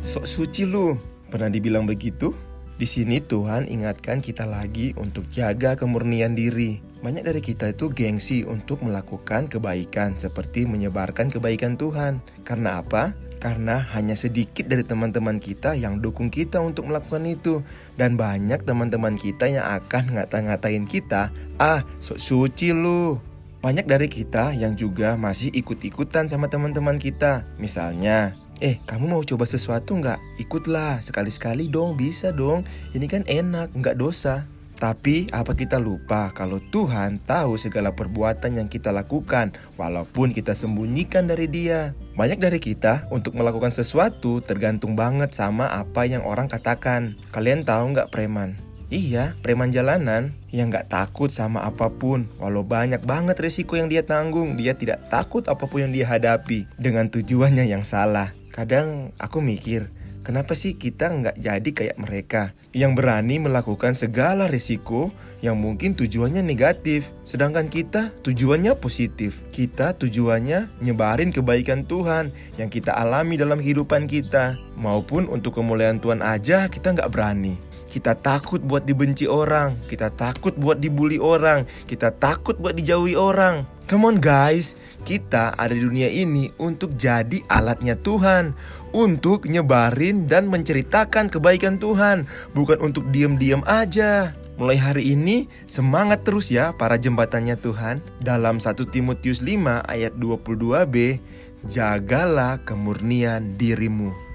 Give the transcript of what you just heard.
sok suci lu. Pernah dibilang begitu? Di sini Tuhan ingatkan kita lagi untuk jaga kemurnian diri. Banyak dari kita itu gengsi untuk melakukan kebaikan seperti menyebarkan kebaikan Tuhan. Karena apa? Karena hanya sedikit dari teman-teman kita yang dukung kita untuk melakukan itu Dan banyak teman-teman kita yang akan ngata-ngatain kita Ah, sok suci lu Banyak dari kita yang juga masih ikut-ikutan sama teman-teman kita Misalnya, Eh, kamu mau coba sesuatu nggak? Ikutlah, sekali-sekali dong, bisa dong. Ini kan enak, nggak dosa. Tapi apa kita lupa kalau Tuhan tahu segala perbuatan yang kita lakukan walaupun kita sembunyikan dari dia. Banyak dari kita untuk melakukan sesuatu tergantung banget sama apa yang orang katakan. Kalian tahu nggak preman? Iya, preman jalanan yang nggak takut sama apa pun. Walau banyak banget resiko yang dia tanggung, dia tidak takut apa pun yang dia hadapi dengan tujuannya yang salah. Kadang aku mikir, kenapa sih kita nggak jadi kayak mereka yang berani melakukan segala risiko yang mungkin tujuannya negatif, sedangkan kita tujuannya positif. Kita tujuannya nyebarin kebaikan Tuhan yang kita alami dalam kehidupan kita, maupun untuk kemuliaan Tuhan aja kita nggak berani. Kita takut buat dibenci orang, kita takut buat dibully orang, kita takut buat dijauhi orang. Come on guys, kita ada di dunia ini untuk jadi alatnya Tuhan. Untuk nyebarin dan menceritakan kebaikan Tuhan. Bukan untuk diem-diem aja. Mulai hari ini semangat terus ya para jembatannya Tuhan. Dalam 1 Timotius 5 ayat 22b Jagalah kemurnian dirimu